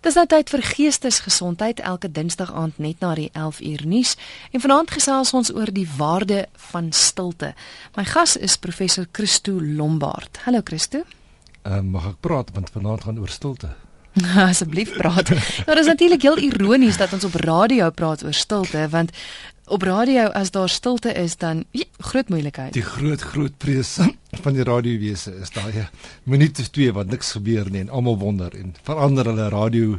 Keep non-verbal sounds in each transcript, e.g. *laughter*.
Dis nou tyd vir geestesgesondheid elke Dinsdag aand net na die 11 uur nuus en vanaand gesels ons oor die waarde van stilte. My gas is professor Christo Lombard. Hallo Christo. Ehm uh, mag ek praat want vanaand gaan oor stilte. *laughs* Asseblief praat. Nou dis natuurlik heel ironies dat ons op radio praat oor stilte want op radio as daar stilte is dan jy, groot moeilikheid. Die groot groot prees van die radiowese is daai minuut of twee wat niks gebeur nie en almal wonder en verander hulle radio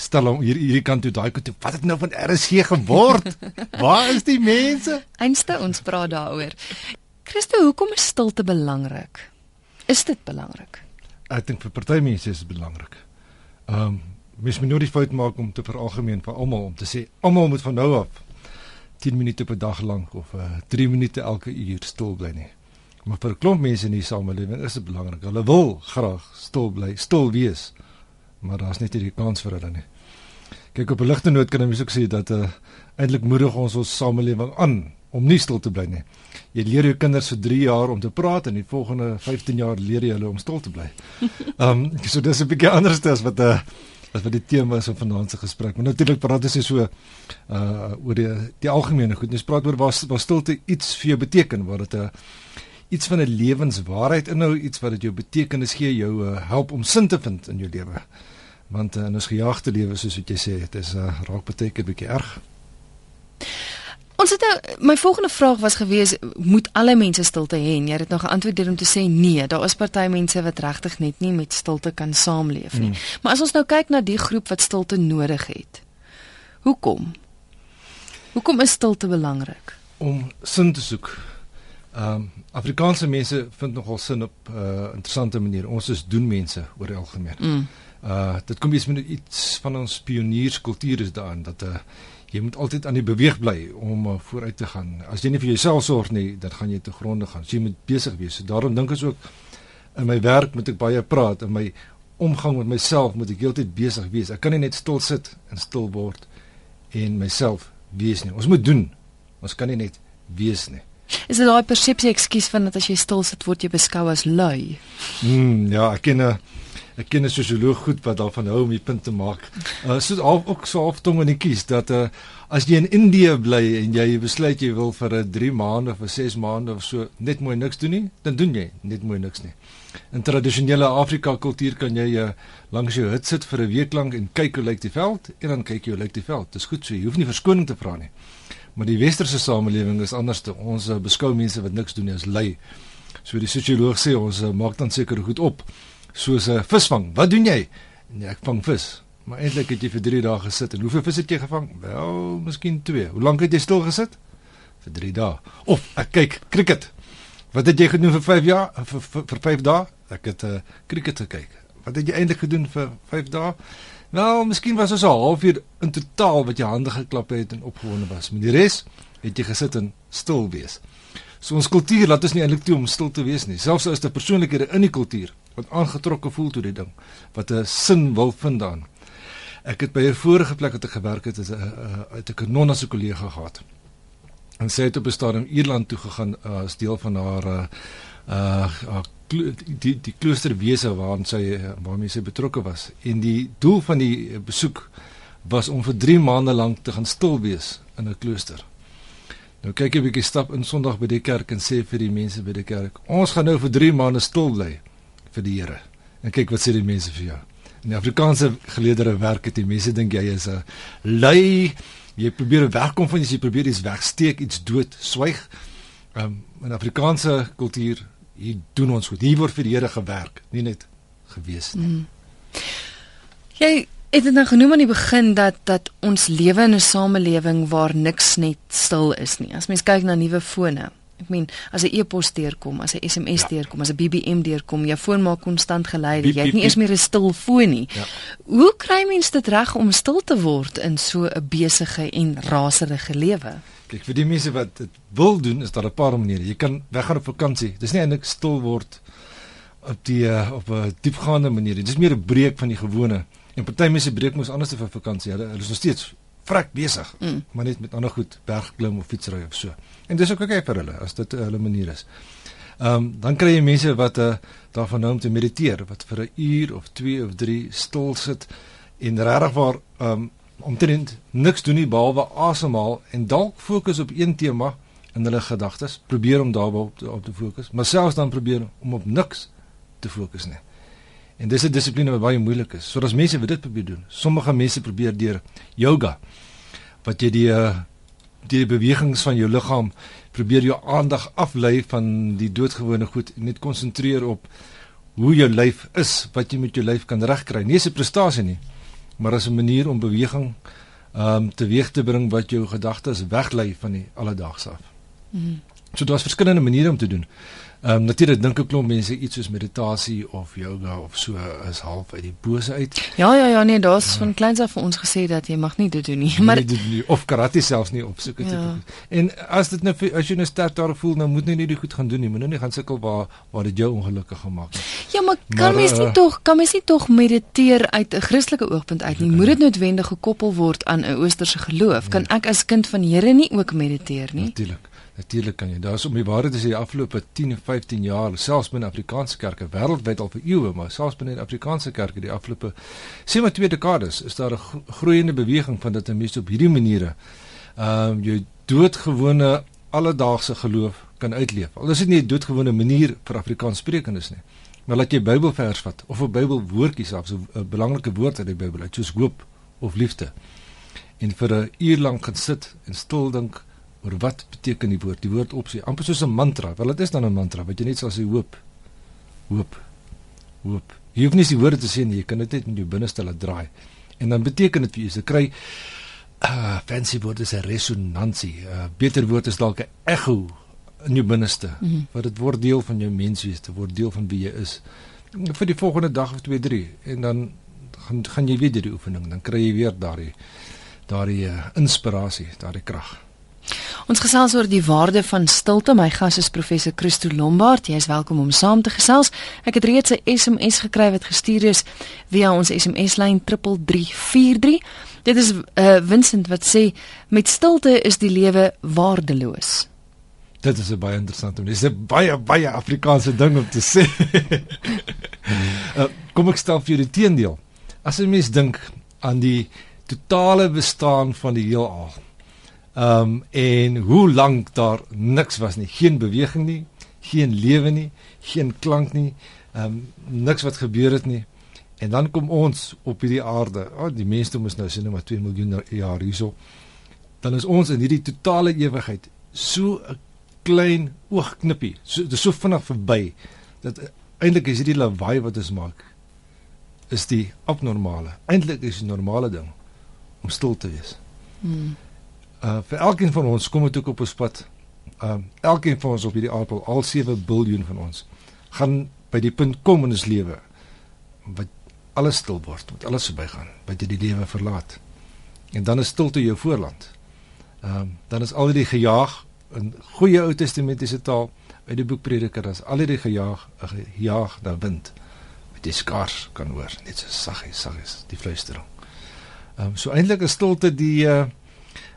stel hom hier hierdie kant toe daai kant toe wat het nou van RSG geword? *laughs* Waar is die mense? Einste ons praat daaroor. Christo, hoekom is stilte belangrik? Is dit belangrik? Ek dink vir party mense is dit belangrik. Ehm um, mens moet nooit fout maak om te veralgemeen vir almal om te sê almal moet van nou af 10 minute per dag lank of uh, eh, 3 minute elke uur stil bly nie. Maar vir 'n klomp mense in die samelewing is dit belangrik. Hulle wil graag stil bly, stil wees. Maar daar's net nie die kans vir hulle nie. Kyk op 'n ligte noot kan ek ook sê dat uh, eintlik moedig ons ons samelewing aan om nie stil te bly nie. Jy leer jou kinders vir 3 jaar om te praat en die volgende 15 jaar leer jy hulle om stil te bly. *laughs* Ehm um, so dis 'n bietjie anders as wat 'n uh, as wat die tema is van vanaand se gesprek. Maar natuurlik praat ons so uh oor die die algemene goed. Ons praat oor waar waar stilte iets vir jou beteken, waar dit 'n iets van 'n lewenswaarheid inhou, iets wat dit jou betekenis gee, jou uh, help om sin te vind in jou lewe. Want uh, in ons gejaagde lewe soos wat jy sê, dit is uh, raak beteken 'n bietjie erg. Ons het nou my volgende vraag was gewees moet alle mense stilte hê en jy het nou geantwoord deur om te sê nee, daar is party mense wat regtig net nie met stilte kan saamleef nie. Mm. Maar as ons nou kyk na die groep wat stilte nodig het. Hoekom? Hoekom is stilte belangrik? Om sin te soek. Ehm um, Afrikaanse mense vind nogal sin op 'n uh, interessante manier. Ons is doen mense oor algemeen. Mm. Uh dit kom iets met iets van ons pionierskultuur is daarin dat 'n uh, jy moet altyd aan die beweeg bly om uh, vooruit te gaan. As jy nie vir jouself sorg nie, dan gaan jy te gronde gaan. So jy moet besig wees. So daarom dink ek ook in my werk moet ek baie praat en my omgang met myself moet ek heeltyd besig wees. Ek kan nie net stil sit en stil word en myself wees nie. Ons moet doen. Ons kan nie net wees nie. Is dit daai persepsie ekskuus van dat as jy stil sit word jy beskou as lui? Mm, ja, ek ken 'n uh, ek ken 'n sosioloog goed wat daarvan hou om die punt te maak. Uh so al ook so half tong in die kies dat uh as jy in Indië bly en jy besluit jy wil vir 'n 3 maande of 'n 6 maande of so net mooi niks doen nie, dan doen jy net mooi niks nie. In tradisionele Afrika kultuur kan jy uh, langs jou hut sit vir 'n week lank en kyk hoe lyk die veld en dan kyk jy hoe lyk die veld. Dis goed so, jy hoef nie verskoning te vra nie. Maar die westerse samelewing is anders te ons uh, beskou mense wat niks doen nie as lui. So die sosioloog sê ons uh, maak dan seker goed op soos 'n visvang. Wat doen jy? Nee, ek vang vis. Maar eintlik het jy vir 3 dae gesit en hoeveel vis het jy gevang? Wel, miskien 2. Hoe lank het jy stil gesit? Vir 3 dae. Of ek kyk cricket. Wat het jy gedoen vir 5 jaar vir vir, vir 5 dae? Ek het 'n uh, cricket gekyk. Wat het jy eintlik gedoen vir 5 dae? Nou, miskien was ons al halfuur in totaal wat jy hande geklap het en opgewonde was. Maar die res het jy gesit en stil wees. So ons kultuur laat ons nie eintlik toe om stil te wees nie. Selfs as daar persoonlikhede in die kultuur wat aangetrokke voel tot die ding, wat 'n sin wil vind dan. Ek het by 'n vorige plek wat ek gewerk het, het 'n uit 'n nonna se kollega gehad. En sy het op 'n stadium Ierland toe gegaan uh, as deel van haar uh, uh die die kloosterwese waarin sy waarmee sy betrokke was. En die doel van die besoek was om vir 3 maande lank te gaan stil wees in 'n klooster. Nou kyk ek 'n bietjie stap in Sondag by die kerk en sê vir die mense by die kerk, ons gaan nou vir 3 maande stil bly vir die Here. En kyk wat sê die mense vir jou. In die Afrikaanse geleedere werk dit die mense dink jy is 'n lui, jy probeer wegkom van jy probeer iets wegsteek, iets dood, swyg. Um, in Afrikaanse kultuur hier doen ons goed. Hier word vir die Here gewerk, nie net gewees nie. Mm. Jy Het dit nou genoem aan die begin dat dat ons lewe in 'n samelewing waar niks net stil is nie. As mens kyk na nuwe fone. Ek meen, as 'n e-pos deurkom, as 'n SMS ja. deurkom, as 'n BBM deurkom, jou foon maak konstant geluide. Jy het nie eers meer 'n stil foon nie. Ja. Hoe kry mens dit reg om stil te word in so 'n besige en raserige lewe? Kyk, vir die mense wat dit wil doen, is daar 'n paar maniere. Jy kan weggaan op vakansie. Dis nie eintlik stil word op die uh, op 'n diepgaande manier. Dit is meer 'n breek van die gewone En party mense breek mos anders vir vakansie. Hulle is nog steeds vrek besig, mm. maar net met ander goed, bergklim of fietsry of so. En dis ook okay vir hulle as dit hulle manier is. Ehm um, dan kry jy mense wat uh, daarvan hou om te mediteer, wat vir 'n uur of 2 of 3 stil sit en regtig waar um omtrent niks doen nie behalwe asemhaal en dalk fokus op een tema in hulle gedagtes, probeer om daarop te, op te fokus, maar selfs dan probeer om op niks te fokus nie. En dis 'n dissipline wat baie moeilik is. So as mense dit probeer doen. Sommige mense probeer deur yoga wat jy die uh, die bewegings van jou liggaam probeer jou aandag aflei van die doodgewone goed en net konsentreer op hoe jou lyf is, wat jy met jou lyf kan regkry. Nie 'n prestasie nie, maar as 'n manier om beweging ehm um, teweeg te bring wat jou gedagtes weglei van die alledaagse af. Mm so daar's verskillende maniere om te doen. Ehm um, natuurlik dink ek klomp mense iets soos meditasie of yoga of so is half uit die bose uit. Ja ja ja nee, daar's ja. van kleins af vir ons gesê dat jy mag nie dit doen nie. Maar nie doen nie of karate selfs nie opsoek het. Ja. En as dit nou as jy nou sterk daar voel, nou moet jy nie dit goed gaan doen nie. Moenie nie gaan sukkel waar waar dit jou ongelukkig gemaak het. Ja, maar kan mens nie uh, tog kan mens nie tog mediteer uit 'n Christelike oogpunt uit nie. Moet dit noodwendig gekoppel word aan 'n oosterse geloof? Kan nee. ek as kind van die Here nie ook mediteer nie? Natuurlik. Natuurlik kan jy. Daar's om die waarheid te sê die afgelope 10 of 15 jaar, selfs binne Afrikaanse kerke wêreldwyd al vir eeue, maar selfs binne die Afrikaanse kerke die afgelope sê maar twee dekades, is daar 'n groeiende beweging van dat mense op hierdie maniere ehm um, jou doodgewone alledaagse geloof kan uitleef. Al is dit nie 'n doodgewone manier vir Afrikaanssprekendes nie. Maar laat jy Bybelvers vat of 'n Bybelwoordjie selfs 'n belangrike woord uit die Bybel soos hoop of liefde. En vir 'n uur lank gaan sit en stil dink oor wat beteken die woord? Die woord opsie, amper soos 'n mantra. Wel dit is dan 'n mantra wat jy net sal sê hoop. Hoop. Hoop. Jy hoef nie die woorde te sê nie, jy kan dit net in jou binneste laat draai. En dan beteken dit vir jou, jy kry uh fancy woorde se resonansie. Uh beter woord is dalk 'n echo in jou binneste. Mm -hmm. Wat dit word deel van jou menswees, dit word deel van wie jy is. Vir die volgende dag of 2, 3 en dan gaan gaan jy weer die oefening, dan kry jy weer daardie daardie uh, inspirasie, daardie krag. Ons gesels oor die waarde van stilte. My gas is professor Christo Lombard. Jy is welkom om saam te gesels. Ek het reeds 'n SMS gekry wat gestuur is via ons SMS-lyn 3343. Dit is uh, Vincent wat sê met stilte is die lewe waardeloos. Dit is 'n baie interessante ding. Dis 'n baie baie Afrikaanse ding om te sê. uh, *laughs* kom ek stel vir die teendeel. As 'n mens dink aan die totale bestaan van die heelal Ehm um, en hoe lank daar niks was nie, geen beweging nie, geen lewe nie, geen klank nie, ehm um, niks wat gebeur het nie. En dan kom ons op hierdie aarde. O, oh, die mense moet nou sien maar 2 miljoen jaar hierso. Dan is ons in hierdie totale ewigheid so 'n klein oogknippie. So dit is so vinnig verby dat eintlik is hierdie lawaai wat ons maak is die abnormale. Eintlik is die normale ding om stil te wees. Hmm uh vir elkeen van ons kom dit ook op ons pad. Um uh, elkeen van ons op hierdie aardbol, al 7 miljard van ons, gaan by die punt kom in ons lewe wat alles stil word, wat alles verbygaan, wat jy die lewe verlaat. En dan is stilte jou voorland. Um dan is al die gejaag in goeie Ou Testamentiese taal uit die boek Prediker, as al die gejaag, 'n gejaag na wind met die skars kan hoor, net so saggies, saggies, die fluistering. Um so eintlik is stilte die uh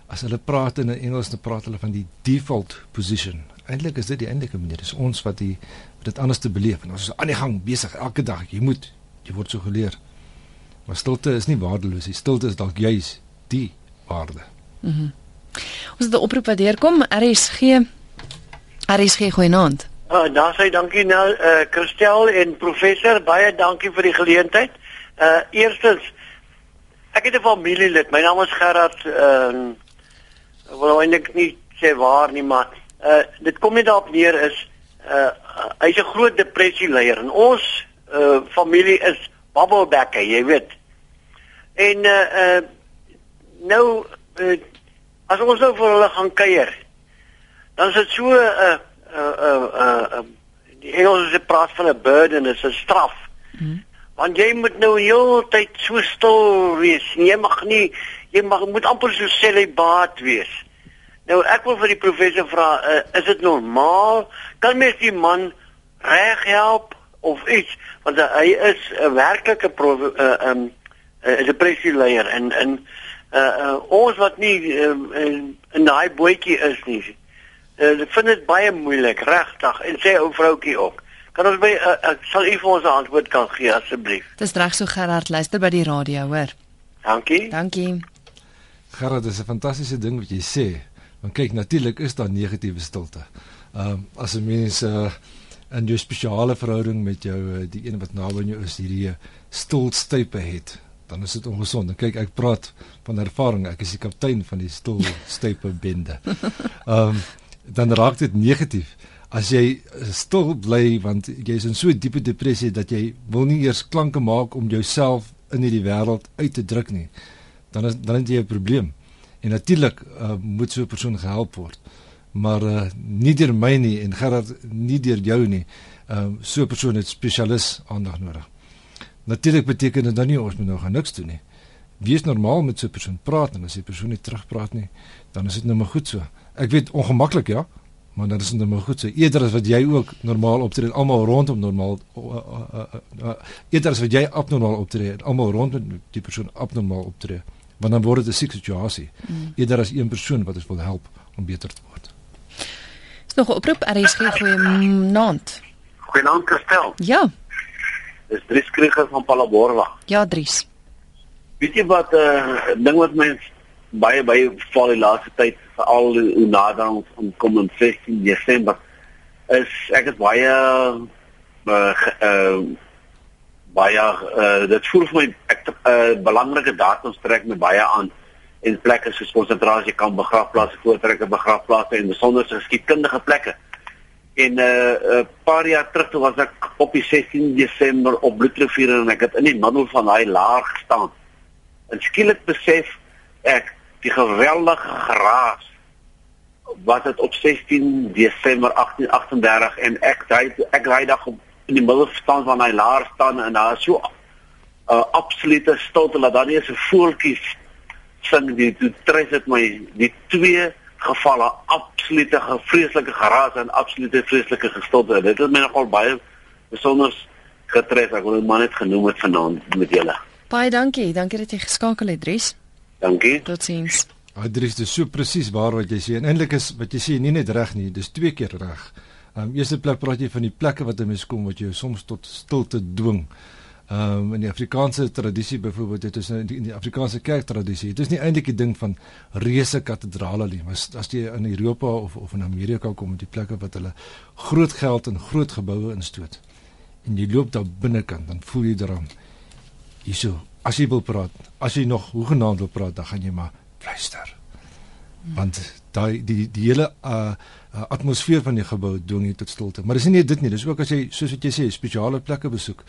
as hulle praat in Engels dan praat hulle van die default position. Eintlik is dit die eintlike manier. Dis ons wat die wat dit anders te beleef en ons is aan die gang besig elke dag. Jy moet jy word so geleer. Maar stilte is nie waardeloos nie. Stilte is dalk juis die waarde. Mhm. Mm ons het 'n oproep wat deurkom. RSG RSG goeienaand. Ah, uh, daar sê dankie nou eh uh, Christel en professor, baie dankie vir die geleentheid. Uh eerstens ek het 'n familielid. My naam is Gerard ehm uh, Ek wil eintlik nie sê waar nie, maar uh dit kom net daarop neer is uh hy's 'n groot depressie leier en ons uh familie is bubblebacker, jy weet. En uh uh nou uh, as ons nou vir hulle gaan kuier, dan is dit so 'n uh uh uh die Engelse praat van 'n burden, dit is 'n straf. Hmm. Want jy moet nou heeltyd so stil wees. Jy mag nie jy mag moet amper so celibaat wees. Nou ek wil vir die professor vra, uh, is dit normaal? Kan mens die man reg help of iets? Want uh, hy is 'n uh, werklike 'n uh, um, uh, depressie leier en en uh, uh, ons wat nie uh, in, in daai bootjie is nie. Uh, ek vind dit baie moeilik, regtig. En sê ou vroutjie ook. Kan ons by uh, uh, sal u vir ons 'n antwoord kan gee asseblief? Dis reg so Gerard, luister by die radio, hoor. Dankie. Dankie. Gerard, dis 'n fantastiese ding wat jy sê. Want kyk, natuurlik is daar negatiewe stilte. Ehm um, as 'n mens uh in jou spesiale verhouding met jou uh, die een wat naby aan jou is, hierdie uh, stilstype het, dan is dit ongesond. En kyk, ek praat van ervaring. Ek is die kaptein van die stilstype *laughs* bende. Ehm um, dan raak dit negatief as jy stil bly want jy is in so 'n diepe depressie dat jy wil nie eers klanke maak om jouself in hierdie wêreld uit te druk nie dan is dan het jy 'n probleem. En natuurlik uh, moet so 'n persoon gehelp word. Maar uh, nie deur my nie en Gerard nie deur jou nie. Uh, so 'n persoon het spesialis aandag nodig. Natuurlik beteken dit dan nie ons moet nou gaan niks doen nie. Wees normaal met so 'n persoon praat en as die persoon nie terugpraat nie dan is dit nou maar goed so. Ek weet ongemaklik ja maar dan is dit nou goed so. Eerder as wat jy ook normaal optree almal rondom normaal uh, uh, uh, uh, eerder as wat jy abnormaal optree almal rondom die persoon abnormaal optree want dan word dit 'n siek situasie. Mm. eerder as een persoon wat ons wil help om beter te word. Is nog 'n oproep RSG goeie naand Goeienaand Kristel ja. Dis Dries Krieger van Palaborwa. Ja Dries. Weet jy wat 'n uh, ding wat mense baie baie val die laaste tyd veral hoe nader ons kom in 16 Desember is ek het baie uh, uh baie uh dit voel vir my ek 'n uh, belangrike datums trek my baie aan en plekke soos konsentrasiekamp, begrafplaase, voortrekker begrafplaase en besonder geskiedkundige plekke. En 'n uh, uh, paar jaar terug toe was ek op die 16 Desember op Bloedrivier en ek het in die middel van daai laag gestaan. En skielik besef ek die geweldige geraas wat dit op 16 Desember 1838 en ek ry ek ry dag op in die middel staan van hy laar staan en daar is so 'n uh, absolute stilte dat daar nie eens 'n voeltjie sing die toe tres dit my. Die twee gevalle absolute vreeslike geraas en absolute vreeslike gestilte. Dit het my nogal baie besonder getref. Ek wil dit maar net genoem het vanaand met julle. Baie dankie. Dankie dat jy geskakel het Dries. Dankie. Totsiens. Adries dis so presies waar wat jy sê. En eintlik is wat jy sê nie net reg nie dis twee keer reg Ehm um, eerste plek praat jy van die plekke wat 'n mens kom wat jou soms tot stilte dwing. Ehm um, in die Afrikaanse tradisie byvoorbeeld dit is in die, die Afrikaanse kerktradisie. Dit is nie eintlik die ding van reuse katedrale nie, maar as jy in Europa of of in Amerika kom met die plekke wat hulle groot geld en groot geboue instoot. En jy loop daar binnekant, dan voel jy daarom hierso. As jy wil praat, as jy nog hoegenaamd wil praat, dan gaan jy maar fluister. Want daai die die hele uh uh, atmosfeer van die gebou dwing jy tot stilte. Maar dis nie net dit nie, dis ook as jy soos wat jy sê, spesiale plekke besoek.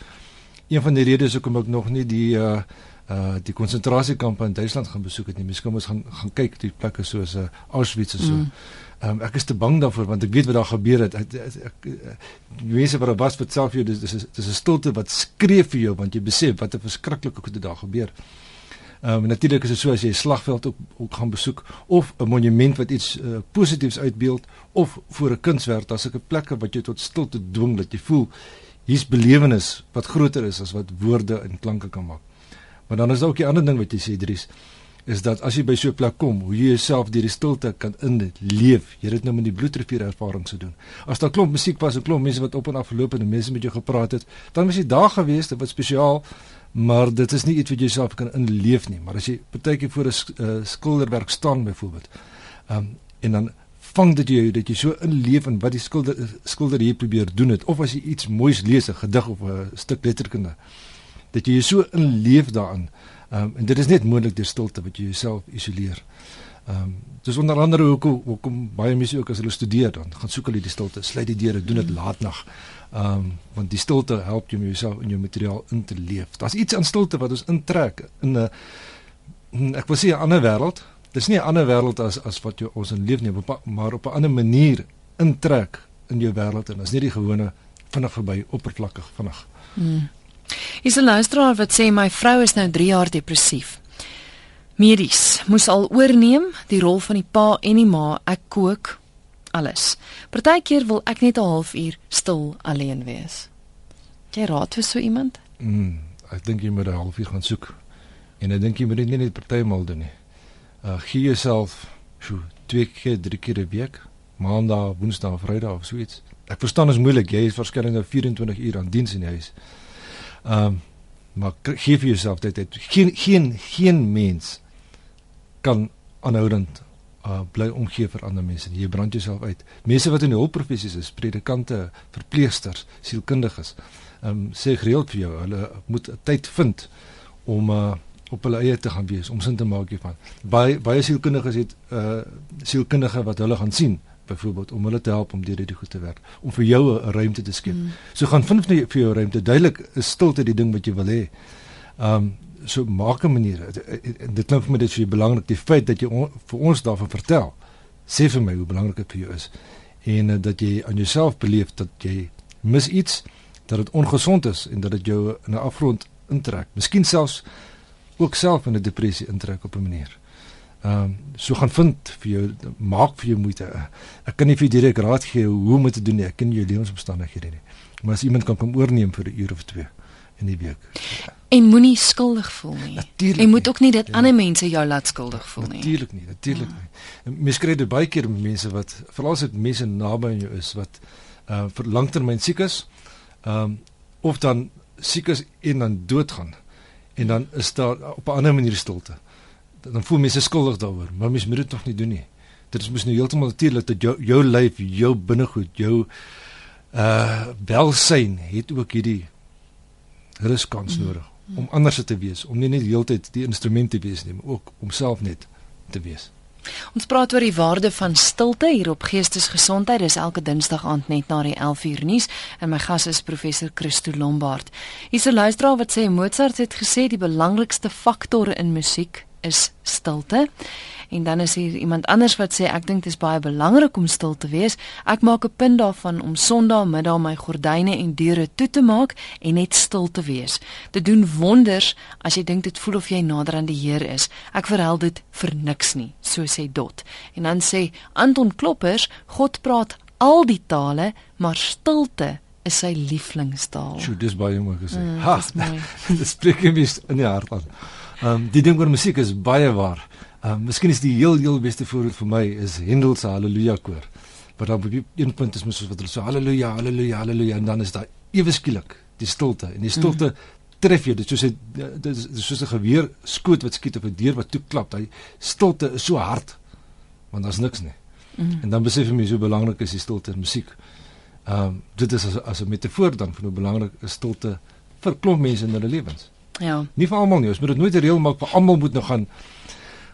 Een van die redes hoekom ek nog nie die uh uh die konsentrasiekampe in Duitsland gaan besoek het nie. Miskien moet ons gaan gaan kyk die plekke soos uh Auschwitz en so. Mm. Um, ek is te bang daarvoor want ek weet wat daar gebeur het. Ek, ek, ek, die mense wat daar was wat self jou dis dis is 'n stilte wat skree vir jou want jy besef wat 'n verskriklike goed het daar gebeur. Ehm um, natuurlik is dit so as jy 'n slagveld ook, ook gaan besoek of 'n monument wat iets uh, positiefs uitbeeld of voor 'n kunswerk, daar's 'n plekke wat jou tot stilte dwing dat jy voel hier's belewenis wat groter is as wat woorde en klanke kan maak. Maar dan is daar ook 'n ander ding wat jy sê Dries is dat as jy by so 'n plek kom, hoe jy jouself deur die stilte kan inleef. Jy het dit nou met die bloedrivier ervaring se doen. As daar klomp musiek was, 'n klomp mense wat op en af geloop het en mense met jou gepraat het, dan was jy daar gewees, dit was spesiaal maar dit is nie iets wat jy self kan inleef nie maar as jy partykeer voor 'n uh, skilderwerk staan byvoorbeeld um, en dan vang dit jou dat jy so inleef in wat die skilder skilder hier probeer doen het of as jy iets moois lees 'n gedig of 'n stuk letterkunde dat jy so inleef daarin um, en dit is net moontlik deur stilte wat jy jouself isoleer Ehm um, dis onder andere hoekom hoekom baie mense ook as hulle studeer dan gaan soek hulle die stilte, sluit die deure, doen dit laatnag. Ehm um, want die stilte help jou om jouself in jou materiaal in te leef. Daar's iets aan stilte wat ons intrek in 'n hm, ek wil sê 'n ander wêreld. Dis nie 'n ander wêreld as as wat jy ons in leef nie, maar op 'n ander manier intrek in jou wêreld en as nie die gewone vinnig verby oppervlakkig vinnig. Hmm. Is 'n luisteraar wat sê my vrou is nou 3 jaar depressief. Medies moes al oorneem die rol van die pa en die ma. Ek kook alles. Partykeer wil ek net 'n halfuur stil alleen wees. Jy raad vir so iemand? Mm, ek dink jy moet 'n halfuur gaan soek. En ek dink jy moet dit nie net partymal doen nie. Uh gee jouself so twee keer, drie keer 'n week, maandag, woensdag, vrydag of so iets. Ek verstaan is moeilik. Jy is waarskynlik nou 24 uur aan diens in die huis. Ehm um, Maar gee vir jouself tyd. tyd. Geen geen geen mens kan aanhoudend uh bly omgee vir ander mense. Jy brand jouself uit. Mense wat in die hulpprofessies is, predikante, verpleegsters, sielkundiges, ehm um, sê gereeld vir jou, hulle moet tyd vind om uh op hulle eie te gaan wees, om sin te maak hiervan. Baie baie sielkundiges het uh sielkundige wat hulle gaan sien byvoorbeeld om hulle te help om deur hierdie goed te werk, om vir jou 'n ruimte te skep. Mm. So gaan vind vir jou ruimte. Duidelik is stilte die ding wat jy wil hê. Um, so maak 'n manier. Dit klink vir my dit is vir belangrik die feit dat jy on, vir ons daarvan vertel. Sê vir my hoe belangrik dit vir jou is en uh, dat jy aan jouself beleef dat jy mis iets, dat dit ongesond is en dat dit jou in 'n afgrond intrek. Miskien selfs ook self in 'n depressie intrek op 'n manier. Ehm um, so gaan vind vir jou maak vir jou moeite. Ek kan nie vir direk raad gee hoe om te doen nie. Ek ken jou lewensomstandighede nie. Maar as iemand kan kom oorneem vir 'n uur of twee in die week. En moenie skuldig voel nie. Natuurlik Jy moet nie. ook nie dat Ja. ander mense jou laat skuldig voel nie. Natuurlik nie, natuurlik nie. Mens kry dit baie keer met mense wat veral as dit mense naby aan jou is wat uh vir langtermyn siek is. Ehm um, of dan siek is en dan doodgaan. En dan is daar op 'n ander manier stilte. Dan voel mense skuldig daaroor, maar mens moet dit nog nie doen nie. Dit is mos nou heeltemal natuurlik dat jou jou lyf, jou binnegoed, jou uh welsyn het ook hierdie ruskans nodig om anders te wees, om nie net die hele tyd die instrument te wees nie, maar ook om self net te wees. Ons praat oor die waarde van stilte hier op Geestesgesondheid. Dis elke Dinsdag aand net na die 11uur nuus en my gas is professor Christo Lombard. Hier's 'n luisteraar wat sê Mozart het gesê die belangrikste faktor in musiek is stilte. En dan is hier iemand anders wat sê ek dink dit is baie belangrik om stil te wees. Ek maak 'n punt daarvan om Sondagmiddag my gordyne en deure toe te maak en net stil te wees. Dit doen wonders as jy dink dit voel of jy nader aan die Here is. Ek verhel dit vir niks nie, so sê Dot. En dan sê Anton Kloppers, God praat al die tale, maar stilte is sy lieflingstaal. Sjoe, dis baie mooi gesê. Mm, ha, dis mooi. *laughs* dit spreek my in die hart aan. Ehm um, die ding oor musiek is baie waar. Ehm um, miskien is die heel heel beste voorbeeld vir my is Handel se Halleluja koor. Wat dan op een punt is mos wat hulle so Halleluja, Halleluja, Halleluja en dan is daar ewe skielik die stilte en die stilte mm. tref jou dit soos 'n dit is dit is soos 'n geweer skoot wat skiet op 'n deur wat toe klap. Daai stilte is so hard want daar's niks nie. Mm. En dan besef jy hoe so belangrik is die stilte in musiek. Ehm um, dit is as as 'n metafoor dan van hoe belangrik is stilte vir klomp mense in hulle lewens. Ja. Nie vir almal nie, ons moet dit nooit 'n reël maak vir almal moet nou gaan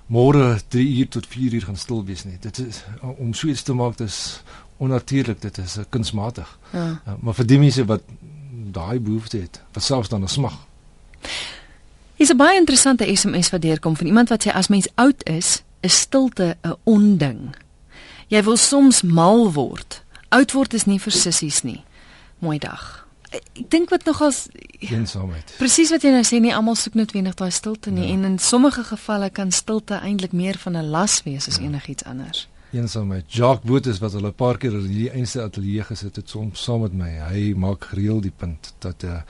môre 3 uur tot 4 uur gaan stil wees nie. Dit is om so iets te maak dis onnatuurlik, dit is uh, kunsmatig. Ja. Uh, maar vir die mense wat daai behoefte het, wat selfs dan 'n smag. Hier's 'n baie interessante SMS wat deurkom van iemand wat sê as mens oud is, is stilte 'n onding. Jy wil soms mal word. Oud word is nie vir sissies nie. Mooi dag. Ek dink wat nogals Eensaamheid. presies wat jy nou sê, nie almal soek noodwendig daai stilte nie Ja. en in sommige gevalle kan stilte eintlik meer van 'n las wees as enigiets anders. Eensaamheid. Jacques Boot is wat hulle 'n paar keer in die einste ateljee gesit het soms saam met my. Hy maak gereeld die punt dat 'n uh,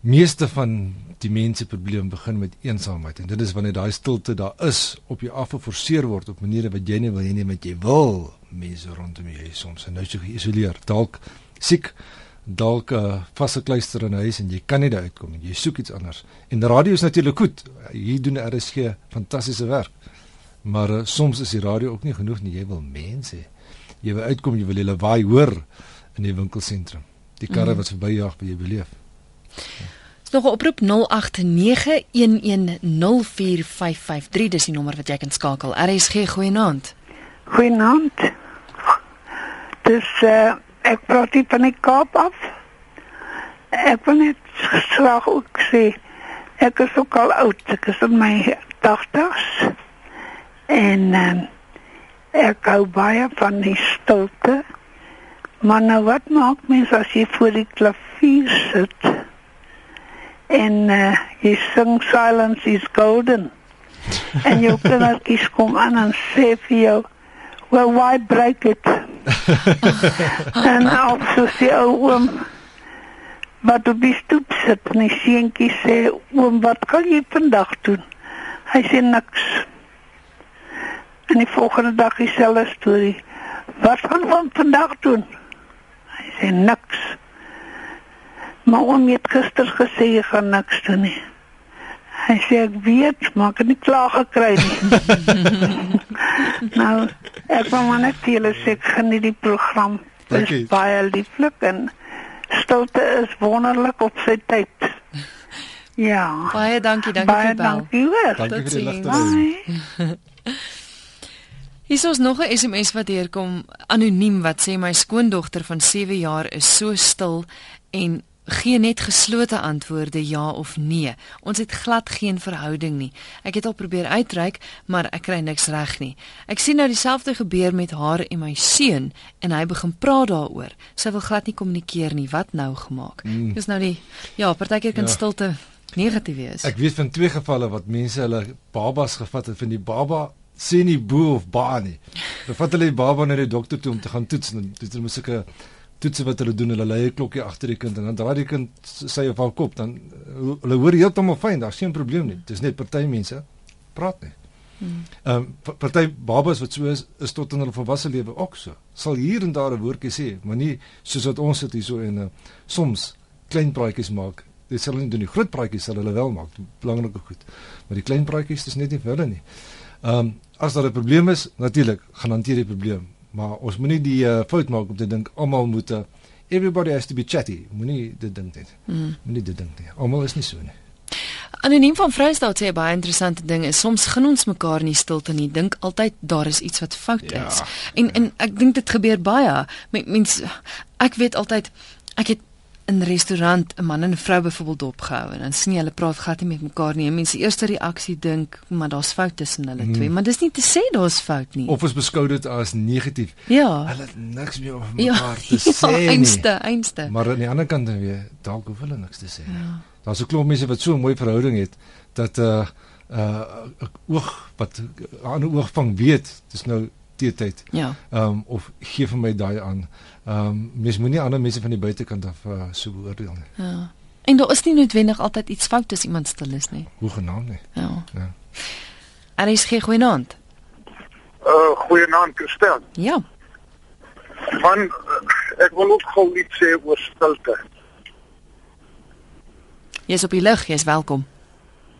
meeste van die mense probleem begin met eensaamheid en dit is wanneer daai stilte daar is op jou afgeforceer word op maniere wat jy nie wil hê nie met jy wil mense rondom jou hê soms en nou jy geïsoleer dalk siek dalk uh, vasgekluister in 'n huis en jy kan nie daar uitkom nie. Jy soek iets anders. En radio is natuurlik goed. Hier doen RSG fantastiese werk. Maar uh, soms is die radio ook nie genoeg nie. Jy wil mense hê. Jy wil uitkom jy wil hulle waai hoor in die winkelsentrum die karre Mhm. wat verbyjag wat jy beleef. Dis nog 'n oproep 0891104553 dis die nommer wat jy kan skakel. RSG goeienaand. Goeienaand. Dus uh, ek praat hier van die Kaap af. Ek wil net graag ook sê ek is ook al oud. Ek is in my 80's. En um, ek hou baie van die stilte. Maar nou wat maak mens as jy voor die klavier sit? En uh, jy sing silence is golden. en jou *laughs* kindertjies kom aan en sê vir jou well why break it? *laughs* En also sê ou oom wat op die stoep sit en die seentjie sê oom wat kan jy vandag doen? Hy sê niks. En die volgende dag dieselfde storie. Wat gaan ons vandag doen? Hy sê niks. Maar oom het gister gesê jy gaan niks doen nie. Hy sê ek weet, maar ek het nie klaar gekry nie. *laughs* nou, ek wou maar net julle sê ek geniet die program. Dit is baie lieflik en stilte is wonderlik op sy tyd. Ja. Baie dankie, dankie baie vir bel. dankie hoor. Dankie vir die ligte. *laughs* Hier is ons nog 'n SMS wat deurkom anoniem wat sê my skoondogter van 7 jaar is so stil en gee net geslote antwoorde ja of nee. Ons het glad geen verhouding nie. Ek het al probeer uitreik, maar ek kry niks reg nie. Ek sien nou dieselfde gebeur met haar en my seun en hy begin praat daaroor. Sy wil glad nie kommunikeer nie. Wat nou gemaak? Mm. Dis nou die ja, partykeer kan Ja. stilte negatief wees. Ek weet van twee gevalle wat mense hulle babas gevat het van die baba sê nie boe of ba nie. Dan vat hulle die baba na die dokter toe om te gaan toets en dit is mos sulke toetse wat hulle doen, hulle lê 'n klokkie agter die kind en dan draai die kind sy of haar kop dan uh, hulle hoor heeltemal fyn, daar's geen probleem nie. Dis net party mense praat nie. Ehm um, party babas wat so is, is tot in hulle volwasse lewe ook so. Sal hier en daar 'n woordjie sê, maar nie soos wat ons dit hier so en uh, soms klein praatjies maak. Dit sal hulle nie doen nie. Groot praatjies sal hulle wel maak, belangrike goed. Maar die klein praatjies dis net nie vir hulle nie. Ehm um, as daar 'n probleem is, natuurlik gaan hanteer die probleem, maar ons moenie die uh, fout maak om te dink almal moet uh, everybody has to be chatty. Moenie dit dink net. Mm. Moenie dit dink nie. Almal is nie so nie. Anoniem van Vrystaat sê baie interessante ding is soms gun ons mekaar nie stilte nie. Dink altyd daar is iets wat fout Ja. is. En en ek dink dit gebeur baie. Me- Mens ek weet altyd ek het in 'n restaurant 'n man en 'n vrou byvoorbeeld opgehou en dan sien jy hulle praat glad nie met mekaar nie. En Mense se eerste reaksie dink maar daar's fout tussen hulle Mhm. twee, maar dis nie te sê daar's fout nie. Of ons beskou dit as negatief. ja. Hulle het niks meer oor Ja, mekaar te *laughs* ja, sê nie. einste, einste. Maar aan die ander kant dan weer, dalk hoef hulle niks te sê. Ja. Daar's 'n klomp mense wat so 'n mooi verhouding het dat 'n uh, 'n uh, oog wat 'n ander oog vang weet, dis nou teetyd. Ja. Ehm um, of gee vir my daai aan. Ehm um, mens moenie ander mense van die buitekant af uh, so beoordeel nie. Ja. En daar is nie noodwendig altyd iets fout as iemand stil is nie. Hoe genaamd nie. Ja. Ja. Er is geen goeienaand. Uh goeienaand Christel. Ja. Man, uh, ek wil ook gou iets sê oor stilte. Jy's op die lug, jy's welkom.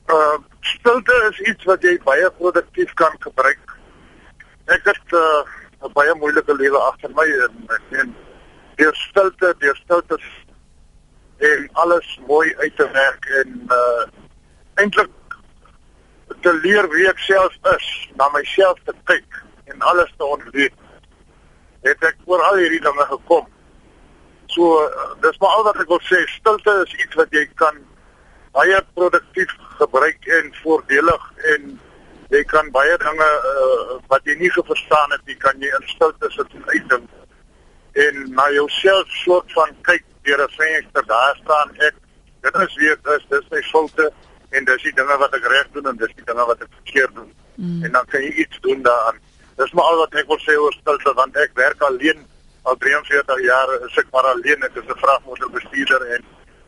Uh stilte is iets wat jy baie produktief kan gebruik. Ek het uh 'n baie moeilike lewe agter my en en deur stilte, deur stilte en alles mooi uit te werk en uh eintlik te leer wie ek self is, na myself te kyk en alles te ontleed. Het ek oor al hierdie dinge gekom. So uh, dis maar al wat ek wil sê, stilte is iets wat jy kan baie produktief gebruik en voordelig en jy kan baie dinge uh, wat jy nie verstaan het, jy kan jy in stilte sit en uitdink en na jouself soort van kyk deur 'n venster daar staan ek dit is wie ek is dis my foute en dis die dinge wat ek reg doen en dis die dinge wat ek verkeerd doen. Mm. en dan kan jy iets doen daaraan. Dis maar al wat ek wil sê oor stilte want ek werk alleen al 43 jaar is ek maar alleen ek is 'n vragmotorbestuurder en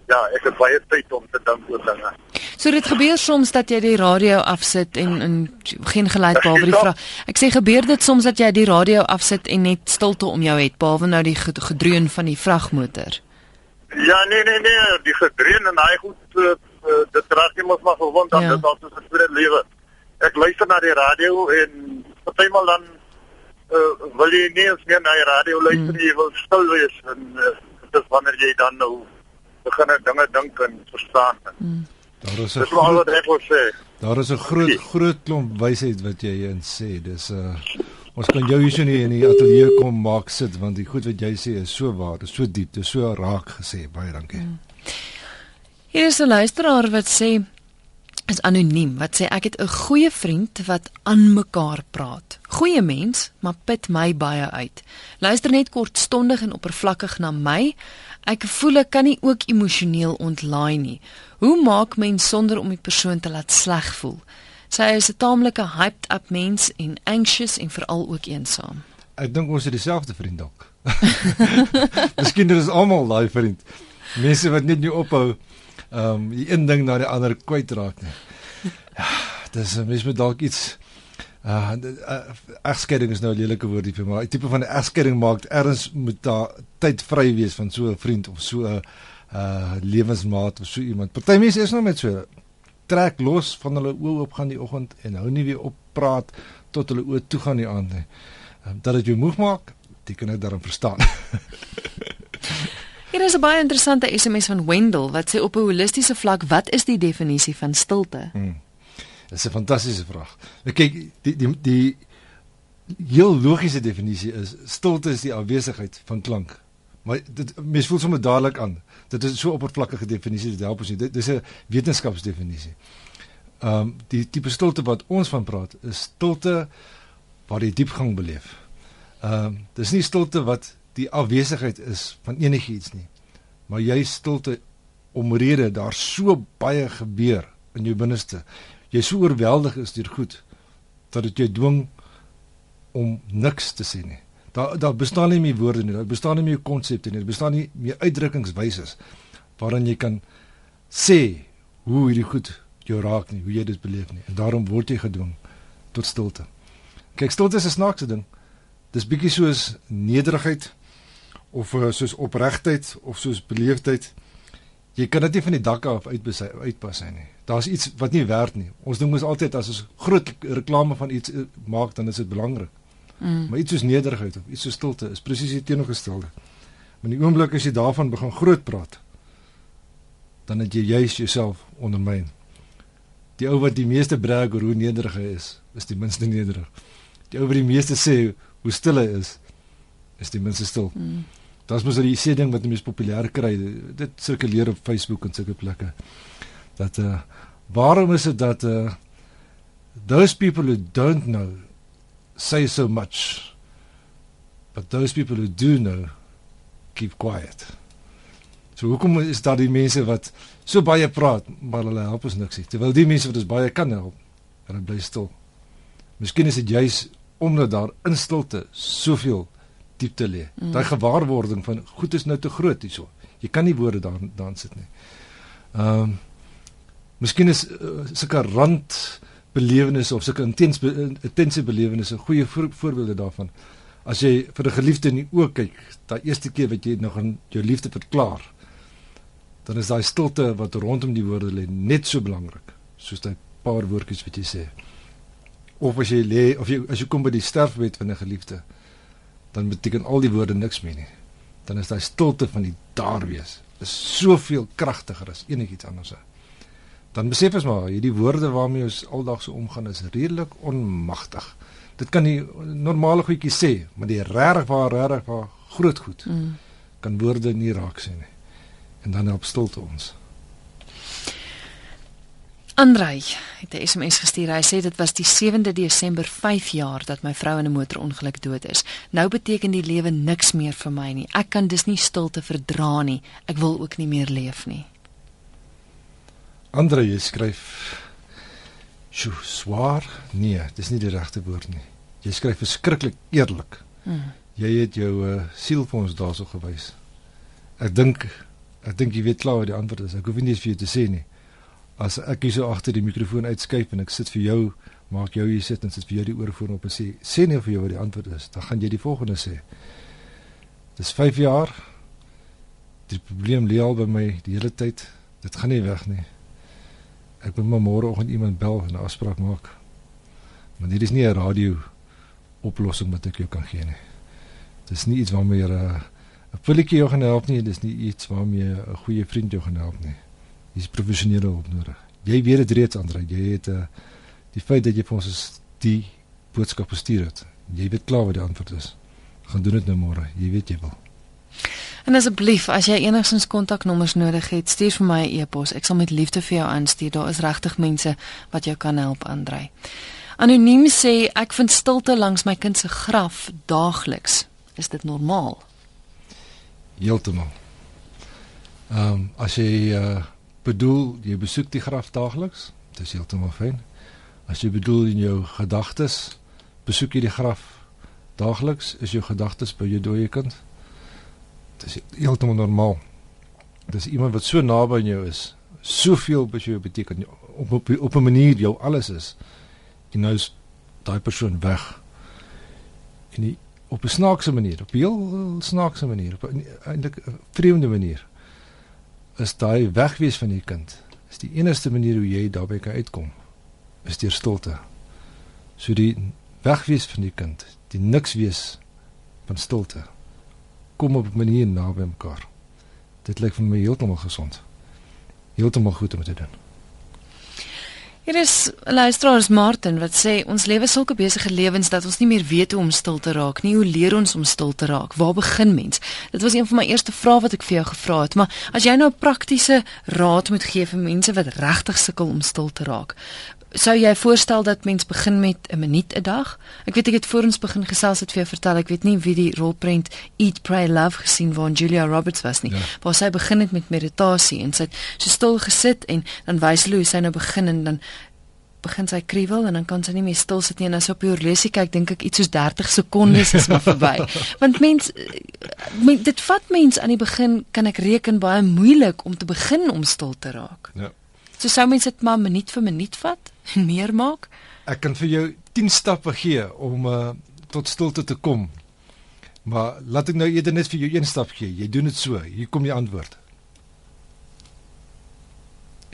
ja ek het baie tyd om te dink oor dinge So dit gebeur soms dat jy die radio afsit en en geen geluid behalwe die vraag. Ek sê gebeur dit soms dat jy die radio afsit en net stilte om jou het behalwe nou die ge- gedreun van die vragmotor. Ja, nee nee nee, die gedreun en hy goed uh, dit raak jy mos maar gewond aan Ja. dit altyd 'n tweede lewe. Ek luister na die radio en partymal dan uh, wil jy nie eens meer na die radio luister nie, jy wil stil wees en uh, dit is wanneer jy dan nou begin dinge dink en verstaan. Mm. Daar is 'n Dis maar wat ek wil sê. daar is 'n groot groot klomp wysheid wat jy in sê. Dis 'n uh, ons kan jou hier so nie in die ateljee kom maak sit want die goed wat jy sê is so waar, is so diep, dis so raak gesê. Baie dankie. Mm. Hier is 'n luisteraar wat sê is anoniem wat sê ek het 'n goeie vriend wat aan mekaar praat. Goeie mens, maar put my baie uit. Luister net kortstondig en oppervlakkig na my. Ek voel ek kan nie ook emosioneel ontlaai nie. Hoe maak mens sonder om die persoon te laat sleg voel? Sy is 'n taamlike hyped up mens en anxious en veral ook eensaam. Ek dink ons het dieselfde vriend dalk. *laughs* Miskien is almal daai vriend. Mense wat net nie ophou ehm um, die een ding na die ander kwytraak nie. Ja, dis mens moet dalk iets uh, uh egskeiding is nou 'n lelike woordie vir maar 'n tipe van egskeiding maak erns moet daar tyd vry wees van so 'n vriend of so 'n uh lewensmaat of so iemand. Party mense is nou met so trek los van hulle oë oop gaan die oggend en hou nie weer op praat tot hulle oë toe gaan die aand nie. Um, dat dit jou moeg maak, dit kan ek daarom verstaan. *laughs* Hier is 'n baie interessante SMS van Wendell wat sê op 'n holistiese vlak, wat is die definisie van stilte? Hmm. Dis 'n fantastiese vraag. Ek kyk die die die heel logiese definisie is stilte is die afwesigheid van klank. Maar dit mens voel sommer dadelik aan. Dit is so oppervlakkige definisie dit help ons nie. Dit dis 'n wetenskapsdefinisie. Ehm um, die tipe stilte wat ons van praat is stilte waar jy diepgang beleef. Ehm um, dis nie stilte wat die afwesigheid is van enigiets nie. Maar jy stilte omrede daar so baie gebeur in jou binneste. Jy so oorweldig is deur goed dat dit jou dwing om niks te sê nie. Daar daar bestaan nie meer woorde nie, daar bestaan nie meer konsepte nie, daar bestaan nie meer uitdrukkingswyse waarin jy kan sê hoe hierdie goed jou raak nie, hoe jy dit beleef nie. En daarom word jy gedwing tot stilte. Kyk, stilte is 'n snaakse ding. Dis bietjie soos nederigheid of uh, soos opregtheid of soos beleefdheid. Jy kan dit nie van die dak af uitpas uitpas nie. Daar's iets wat nie werk nie. Ons ding is altyd as ons groot reklame van iets uh, maak, dan is dit belangrik. Mm. Maar iets soos nederigheid of iets so stilte is presies die teenoorgestelde. Maar in die oomblik as jy daarvan begin groot praat, dan het jy juis jouself ondermyn. Die ou wat die meeste brag oor hoe nederig hy is, is die minste nederig. Die ou wat die meeste sê hoe stil hy is, is die minste stil. Mm. Dit is mos die sê ding wat mees populêr kry. Dit sirkuleer op Facebook en sulke plekke. Dat uh waarom is dit dat uh those people who don't know say so much. But those people who do know keep quiet. So hoekom is daar die mense wat so baie praat maar hulle help ons niks nie. Terwyl die mense wat ons baie kan help, hulle bly stil. Miskien is dit juis omdat daar in stilte soveel diepte lê. Mm. Daai gewaarwording van goed is nou te groot hierso. Jy kan nie woorde daar daan sit nie. Ehm um, Miskien is uh, sulke rand belewennisse of sulke intens intense belewennisse goeie voor, voorbeelde daarvan. As jy vir 'n geliefde in die oë kyk, daai eerste keer wat jy nog aan jou liefde verklaar, dan is daai stilte wat rondom die woorde lê net so belangrik soos daai paar woordjies wat jy sê. Of as jy lê of jy as jy kom by die sterfbed van 'n geliefde, dan beteken al die woorde niks meer nie. Dan is daai stilte van die daar wees is soveel kragtiger as enigiets anders dan besef ons maar hierdie woorde waarmee ons aldag so omgaan is redelik onmagtig. Dit kan nie normale goedjies sê, maar die regtig waar regtig waar groot goed mm. kan woorde nie raak sien nie. En dan help stilte ons. Andrei het 'n SMS gestuur. Hy sê dit was die 7de Desember 5 jaar dat my vrou in 'n motorongeluk dood is. Nou beteken die lewe niks meer vir my nie. Ek kan dus nie stilte verdra nie. Ek wil ook nie meer leef nie. Andre jy skryf Sjoe, swaar? Nee, dis nie die regte woord nie. Jy skryf verskriklik eerlik. Hmm. Jy het jou uh, siel vir ons daarso gewys. Ek dink ek dink jy weet klaar wat die antwoord is. Ek hoef nie eens vir jou te sê nie. As ek hier so agter die mikrofoon uitskyp en ek sit vir jou, maak jou hier sit en sit vir jou die oorfoon op en sê sê nie vir jou wat die antwoord is. Dan gaan jy die volgende sê. Dis 5 jaar. Die probleem lê al by my die hele tyd. Dit gaan nie weg nie. Ek moet maar môreoggend iemand bel en 'n afspraak maak. Maar dit is nie 'n radio oplossing wat ek jou kan gee nie. Dit is nie iets waarmee 'n 'n pilletjie jou gaan help nie, dit is nie iets waarmee 'n goeie vriend jou gaan help nie. Dis professionele hulp nodig. Jy weet dit reeds Andre, jy het 'n uh, die feit dat jy vir ons die boodskap gestuur het. Jy weet klaar wat die antwoord is. Gaan doen dit nou môre. Jy weet jy wil. En asseblief, as jy enigsins kontaknommers nodig het, stuur vir my 'n e e-pos. Ek sal met liefde vir jou aanstuur. Daar is regtig mense wat jou kan help, Andrei. Anoniem sê ek vind stilte langs my kind se graf daagliks. Is dit normaal? Heeltemal. Ehm um, as jy uh, bedoel jy besoek die graf daagliks, dis heeltemal fyn. As jy bedoel in jou gedagtes besoek jy die graf daagliks, is jou gedagtes by jou dooie kind? Dit is heeltemal normaal. Dis iemand wat so naby aan jou is, soveel by jou beteken op op op 'n manier jou alles is. En nou is daai persoon weg. En die, op 'n snaakse manier, op 'n heel snaakse manier, op 'n eintlik vreemde manier. Is daai wegwees van die kind. Is die enigste manier hoe jy daarbey kan uitkom is deur stilte. So die wegwees van die kind, die niks wees van stilte. Kom op 'n manier naby mekaar. Dit lyk vir my heeltemal gesond. Heeltemal goed om te doen. Hier is 'n luisteraar Martin wat sê ons lewe sulke besige lewens dat ons nie meer weet hoe om stil te raak nie. Hoe leer ons om stil te raak? Waar begin mens? Dit was een van my eerste vrae wat ek vir jou gevra het, maar as jy nou praktiese raad moet gee vir mense wat regtig sukkel om stil te raak, sou jy voorstel dat mens begin met 'n minuut 'n dag? Ek weet ek het voor ons begin gesels het vir jou vertel, ek weet nie wie die rolprent Eat Pray Love gesien waar Julia Roberts was nie. Ja. Waar sy begin het met meditasie en sy het so stil gesit en dan wys hulle hoe sy nou begin en dan begin sy kriewel en dan kan sy nie meer stil sit nie en as op die horlosie kyk dink ek iets soos 30 sekondes is maar verby. *laughs* Want mens men, dit vat mens aan die begin kan ek reken baie moeilik om te begin om stil te raak. Ja. So sou mens dit maar minuut vir minuut vat en meer maak. Ek kan vir jou 10 stappe gee om uh, tot stilte te kom. Maar laat ek nou eerder net vir jou een stap gee. Jy doen dit so. Hier kom die antwoord.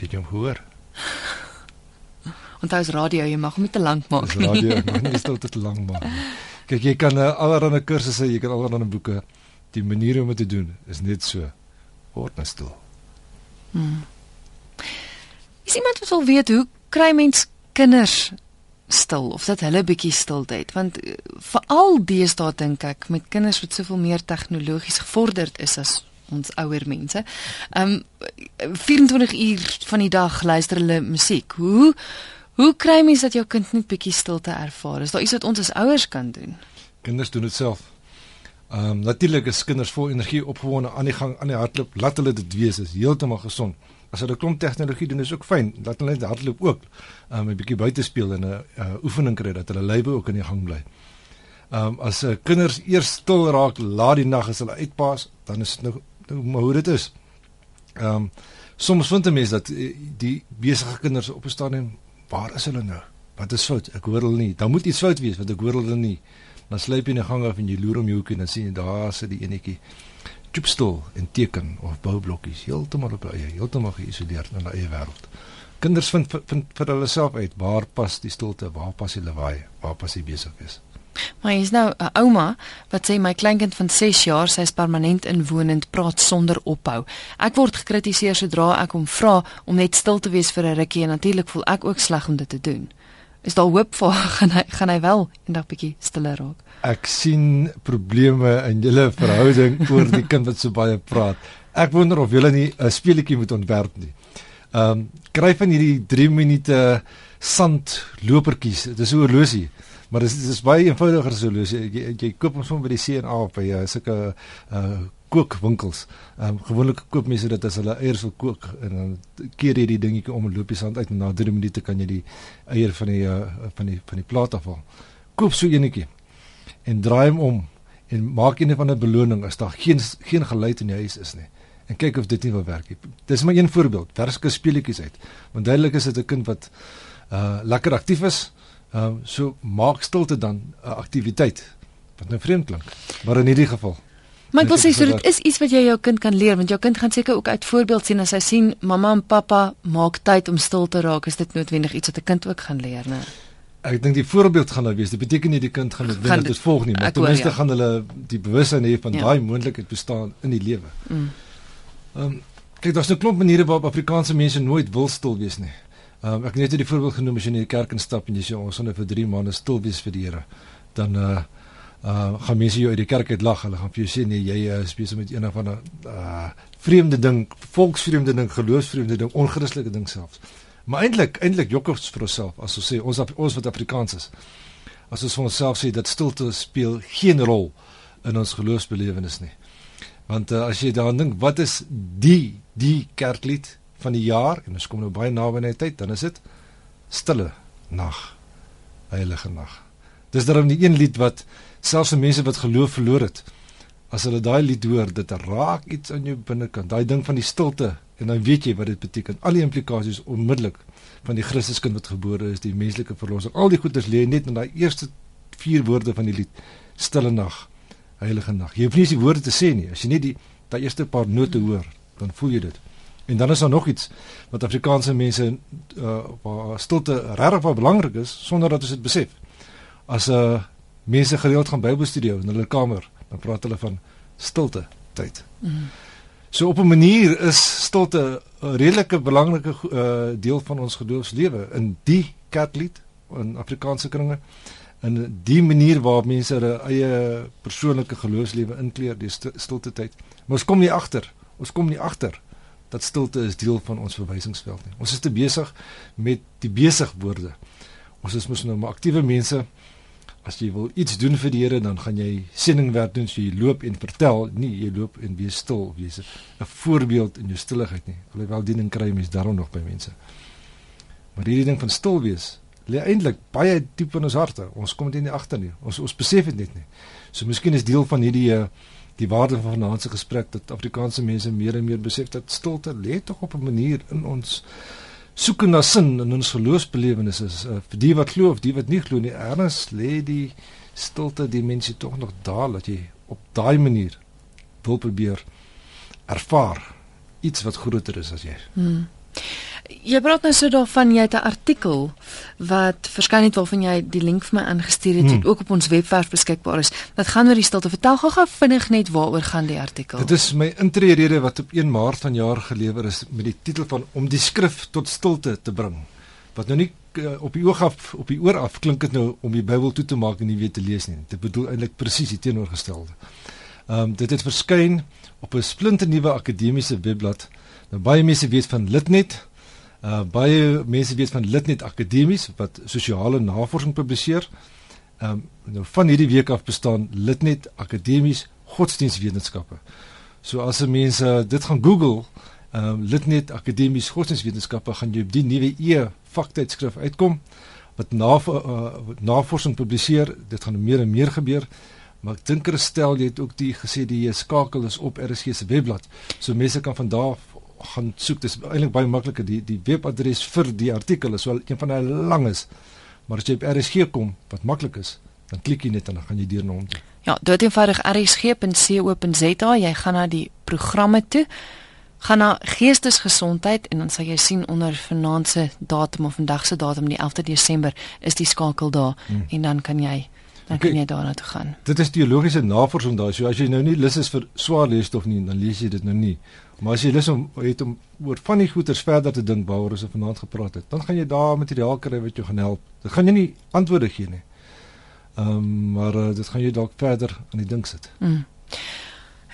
Ek jy hoor. *laughs* Onthou as radio, jy mag hom nie te lank maak nie. Radio, mag nie *laughs* stilte te lank maak nie. Kyk, jy kan uh, allerlei kursusse, jy kan allerlei boeke. Die manier om dit te doen is net so. Word net stil. Hmm. Iemand wat wil weet hoe kry mens kinders stil of dat hulle bietjie stilte het want uh, veral deesdae dink ek met kinders wat soveel meer tegnologies gevorderd is as ons ouer mense. Um 24 uur van die dag luister hulle musiek. Hoe hoe kry mens dat jou kind net bietjie stilte ervaar? Is daar iets wat ons as ouers kan doen? Kinders doen dit self. Um natuurlik is kinders vol energie opgewonde aan die gang aan die hardloop. Laat hulle dit wees, is heeltemal gesond as hulle klomp tegnologie doen is ook fyn dat hulle hardloop ook um, 'n bietjie buite speel en 'n uh, oefening kry dat hulle lywe ook in die gang bly. Ehm um, as uh, kinders eers stil raak laat die nag as hulle uitpaas, dan is dit nou, nou maar hoe dit is. Ehm um, soms vind 'n mens dat uh, die besige kinders op 'n stadium waar is hulle nou? Wat is fout? Ek hoor hulle nie. Dan moet iets fout wees want ek hoor hulle nie. Dan sluip jy in die gang af en jy loer om jou hoek en dan sien jy daar sit die enetjie stoepstoel en teken of boublokkies heeltemal op eie, heeltemal geïsoleerd in 'n eie wêreld. Kinders vind vind vir hulle self uit waar pas die stilte, waar pas die lawaai, waar pas die besig is. Maar is nou 'n ouma wat sê my kleinkind van 6 jaar, sy's permanent inwonend, praat sonder ophou. Ek word gekritiseer sodra ek hom vra om net stil te wees vir 'n rukkie en natuurlik voel ek ook sleg om dit te doen. Is daar hoop vir *laughs* gaan hy gaan hy wel eendag bietjie stiller raak? ek sien probleme in julle verhouding *laughs* oor die kind wat so baie praat. Ek wonder of julle nie 'n speletjie moet ontwerp nie. Ehm um, kry van hierdie 3 minute sand lopertjies. Dit is 'n horlosie. Maar dit is, baie eenvoudiger as 'n horlosie. Jy, jy koop hom sommer by die C&A by uh, sulke uh kookwinkels. Ehm um, gewoonlik koop mense dit as hulle eiers wil kook en dan keer jy die dingetjie om en loop die sand uit en na 3 minute kan jy die eier van die uh, van die van die plaat afhaal. Koop so eenetjie en draai hom om en maak een van 'n beloning as daar geen geen geluid in die huis is nie. En kyk of dit nie wil werk nie. Dis maar een voorbeeld. Werske speletjies uit. Want duidelik is dit 'n kind wat uh lekker aktief is. Ehm uh, so maak stilte dan 'n aktiwiteit wat nou vreemd klink. Maar in hierdie geval Maar ek wil sê so dit is iets wat jy jou kind kan leer want jou kind gaan seker ook uit voorbeeld sien as hy sien mamma en pappa maak tyd om stil te raak is dit noodwendig iets wat 'n kind ook gaan leer, né? ek dink die voorbeeld gaan nou wees. Dit beteken nie die kind gaan dit weet dit volg nie, maar ten minste ja. gaan hulle die bewussyn hê van ja. daai moontlikheid bestaan in die lewe. Mm. Ehm mm. um, kyk, daar's 'n klomp maniere waarop Afrikaanse mense nooit wil stil wees nie. Ehm um, ek het net die voorbeeld genoem as jy in die kerk instap en jy sê ons gaan nou vir 3 maande stil wees vir die Here. Dan uh uh gaan mense jou uit die kerk uit lag. Hulle gaan vir jou sê nee, jy uh, is besig met een of ander uh vreemde ding, volksvreemde ding, geloofsvreemde ding, onchristelike ding selfs. Maar eintlik eintlik jok ons vir onsself as ons sê ons ons wat Afrikaans is. As ons vir onsself sê dat stilte speel geen rol in ons geloofsbelewenis nie. Want uh, as jy daaraan dink, wat is die die kerklied van die jaar en ons kom nou baie naby aan die tyd, dan is dit stille nag. Heilige nag. Dis daarom die een lied wat selfs mense wat geloof verloor het, as hulle daai lied hoor, dit raak iets aan jou binnekant. Daai ding van die stilte en dan weet jy wat dit beteken. Al die implikasies onmiddellik van die Christuskind wat gebore is, die menslike verlossing. Al die goeders lê net in daai eerste vier woorde van die lied: Stille nag, heilige nag. Jy hoef nie eens die woorde te sê nie. As jy net die daai eerste paar note hoor, dan voel jy dit. En dan is daar nog iets wat Afrikaanse mense uh stilte regtig baie belangrik is sonder dat ons dit besef. As 'n uh, mense gereeld gaan Bybelstudie in hulle kamer, dan praat hulle van stilte tyd. Mm. So op 'n manier is stilte 'n redelike belangrike uh, deel van ons geloofslewe in die kerklied in Afrikaanse kringe in die manier waar mense hulle eie persoonlike geloofslewe inkleer die stilte tyd. Maar ons kom nie agter. Ons kom nie agter dat stilte is deel van ons verwysingsveld nie. Ons is te besig met die besigwoorde. Ons is mos nou maar aktiewe mense. As jy wil iets doen vir die Here, dan gaan jy sendingwerk doen, so jy loop en vertel, nie jy loop en wees stil, wees 'n voorbeeld in jou stilligheid nie. Alhoewel diening kry mense daarom nog by mense. Maar hierdie ding van stil wees lê eintlik baie diep in ons harte. Ons kom dit nie agter nie. Ons ons besef dit net nie. So miskien is deel van hierdie uh, die waarde van vanaand se gesprek dat Afrikaanse mense meer en meer besef dat stilte lê tog op 'n manier in ons soek na sin in ons geloofsbelewennisse is uh, vir die wat glo of die wat nie glo nie erns lê die stilte die mense tog nog daar dat jy op daai manier wil probeer ervaar iets wat groter is as jy. Hmm. Jy praat nou so daarvan jy het 'n artikel wat verskyn het waarvan jy die link vir my aangestuur het, hmm. wat ook op ons webwerf beskikbaar is. Wat gaan oor die stilte? Vertel gou-gou vinnig net waaroor gaan die artikel. Dit is my intrede wat op 1 Maart vanjaar gelewer is met die titel van om die skrif tot stilte te bring. Wat nou nie uh, op die oog af op die oor af klink dit nou om die Bybel toe te maak en nie weet te lees nie. Dit bedoel eintlik presies die teenoorgestelde. Ehm um, dit het verskyn op 'n splinternuwe akademiese webblad. Nou baie mense weet van Litnet. Uh baie mense weet van Litnet Akademies wat sosiale navorsing publiseer. Ehm um, nou van hierdie week af bestaan Litnet Akademies Godsdienstwetenskappe. So as mense dit gaan Google, ehm um, Litnet Akademies Godsdienstwetenskappe gaan jy op die nuwe e vaktydskrif uitkom wat nav uh, navorsing publiseer. Dit gaan meer en meer gebeur. Maar ek dink Christel jy het ook die gesê die skakel is op RSG se webblad. So mense kan van daar gaan soek. Dit is eintlik baie makliker die die webadres vir die artikel is wel een van hulle lang is. Maar as jy op RSG kom wat maklik is, dan klik jy net en dan gaan jy deur na hom. Ja, dit eenvoudig rsg.co.za, jy gaan na die programme toe. Gaan na geestesgesondheid en dan sal jy sien onder vanaand se datum of vandag se datum die 11de Desember is die skakel daar hmm. en dan kan jy dan kan jy daarna toe gaan. Dit is teologiese navorsing daar. So as jy nou nie lus is vir swaar leesstof nie, dan lees jy dit nou nie. Maar as jy lus om het om oor van die goeters verder te dink waaroor ons vanaand gepraat het, dan gaan jy daar materiaal kry wat jou gaan help. Dit gaan jy nie antwoorde gee nie. Ehm um, maar uh, dit gaan jy dalk verder aan die dink sit. Mm.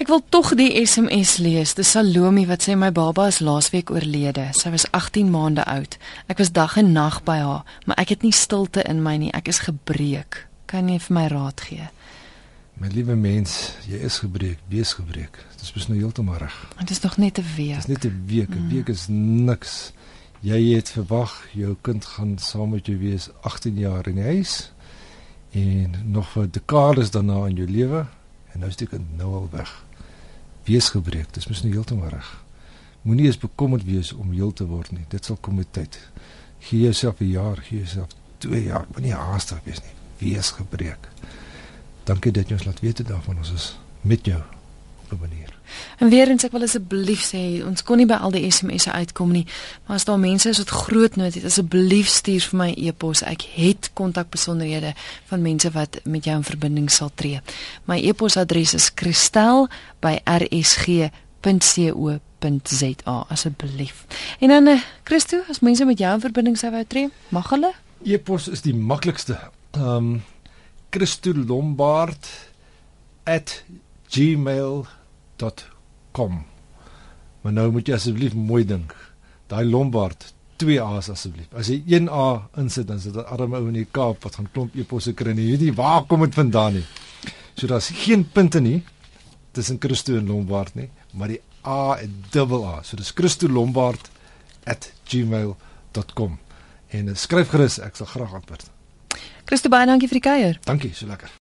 Ek wil tog die SMS lees. Dis Salome wat sê my baba is laasweek oorlede. Sy was 18 maande oud. Ek was dag en nag by haar, maar ek het nie stilte in my nie. Ek is gebreek. Kan jy vir my raad gee? My liewe mens, jy is gebreek, wees gebreek. Dit is nou heeltemal reg. Dit is nog net 'n week. Dit is net 'n week. 'n mm. Week is niks. Jy het verwag jou kind gaan saam met jou wees 18 jaar in die huis en nog vir dekades daarna in jou lewe en nou is die kind nou al weg. Wees gebreek. Dit is nou heeltemal reg. Moenie eens bekommerd wees om heel te word nie. Dit sal kom met tyd. Gee jouself 'n jaar, gee jouself 2 jaar. Moenie haastig wees nie wees gebreek. Dankie dat jy ons laat weet daarvan ons is met jou op 'n manier. En weer eens ek wil asseblief sê ons kon nie by al die SMS'e uitkom nie, maar as daar mense is wat groot nood het, asseblief stuur vir my e-pos. Ek het kontakbesonderhede van mense wat met jou in verbinding sal tree. My e-posadres is kristel@rsg.co.za asseblief. En dan eh Christo, as mense met jou in verbinding sou wou tree, mag hulle? E-pos is die maklikste um christolombard@gmail.com. Maar nou moet jy asseblief mooi dink. Daai Lombard, twee A's asseblief. As jy een A insit dan sit 'n arme ou in die Kaap wat gaan klomp eposse kry nie. Weet jy waar kom dit vandaan nie? So daar's geen punte nie tussen Christo en Lombard nie, maar die A en dubbel A. So dis christolombard@gmail.com. En skryf gerus, ek sal graag antwoord. Christo baie dankie vir die kuier. Dankie, so lekker.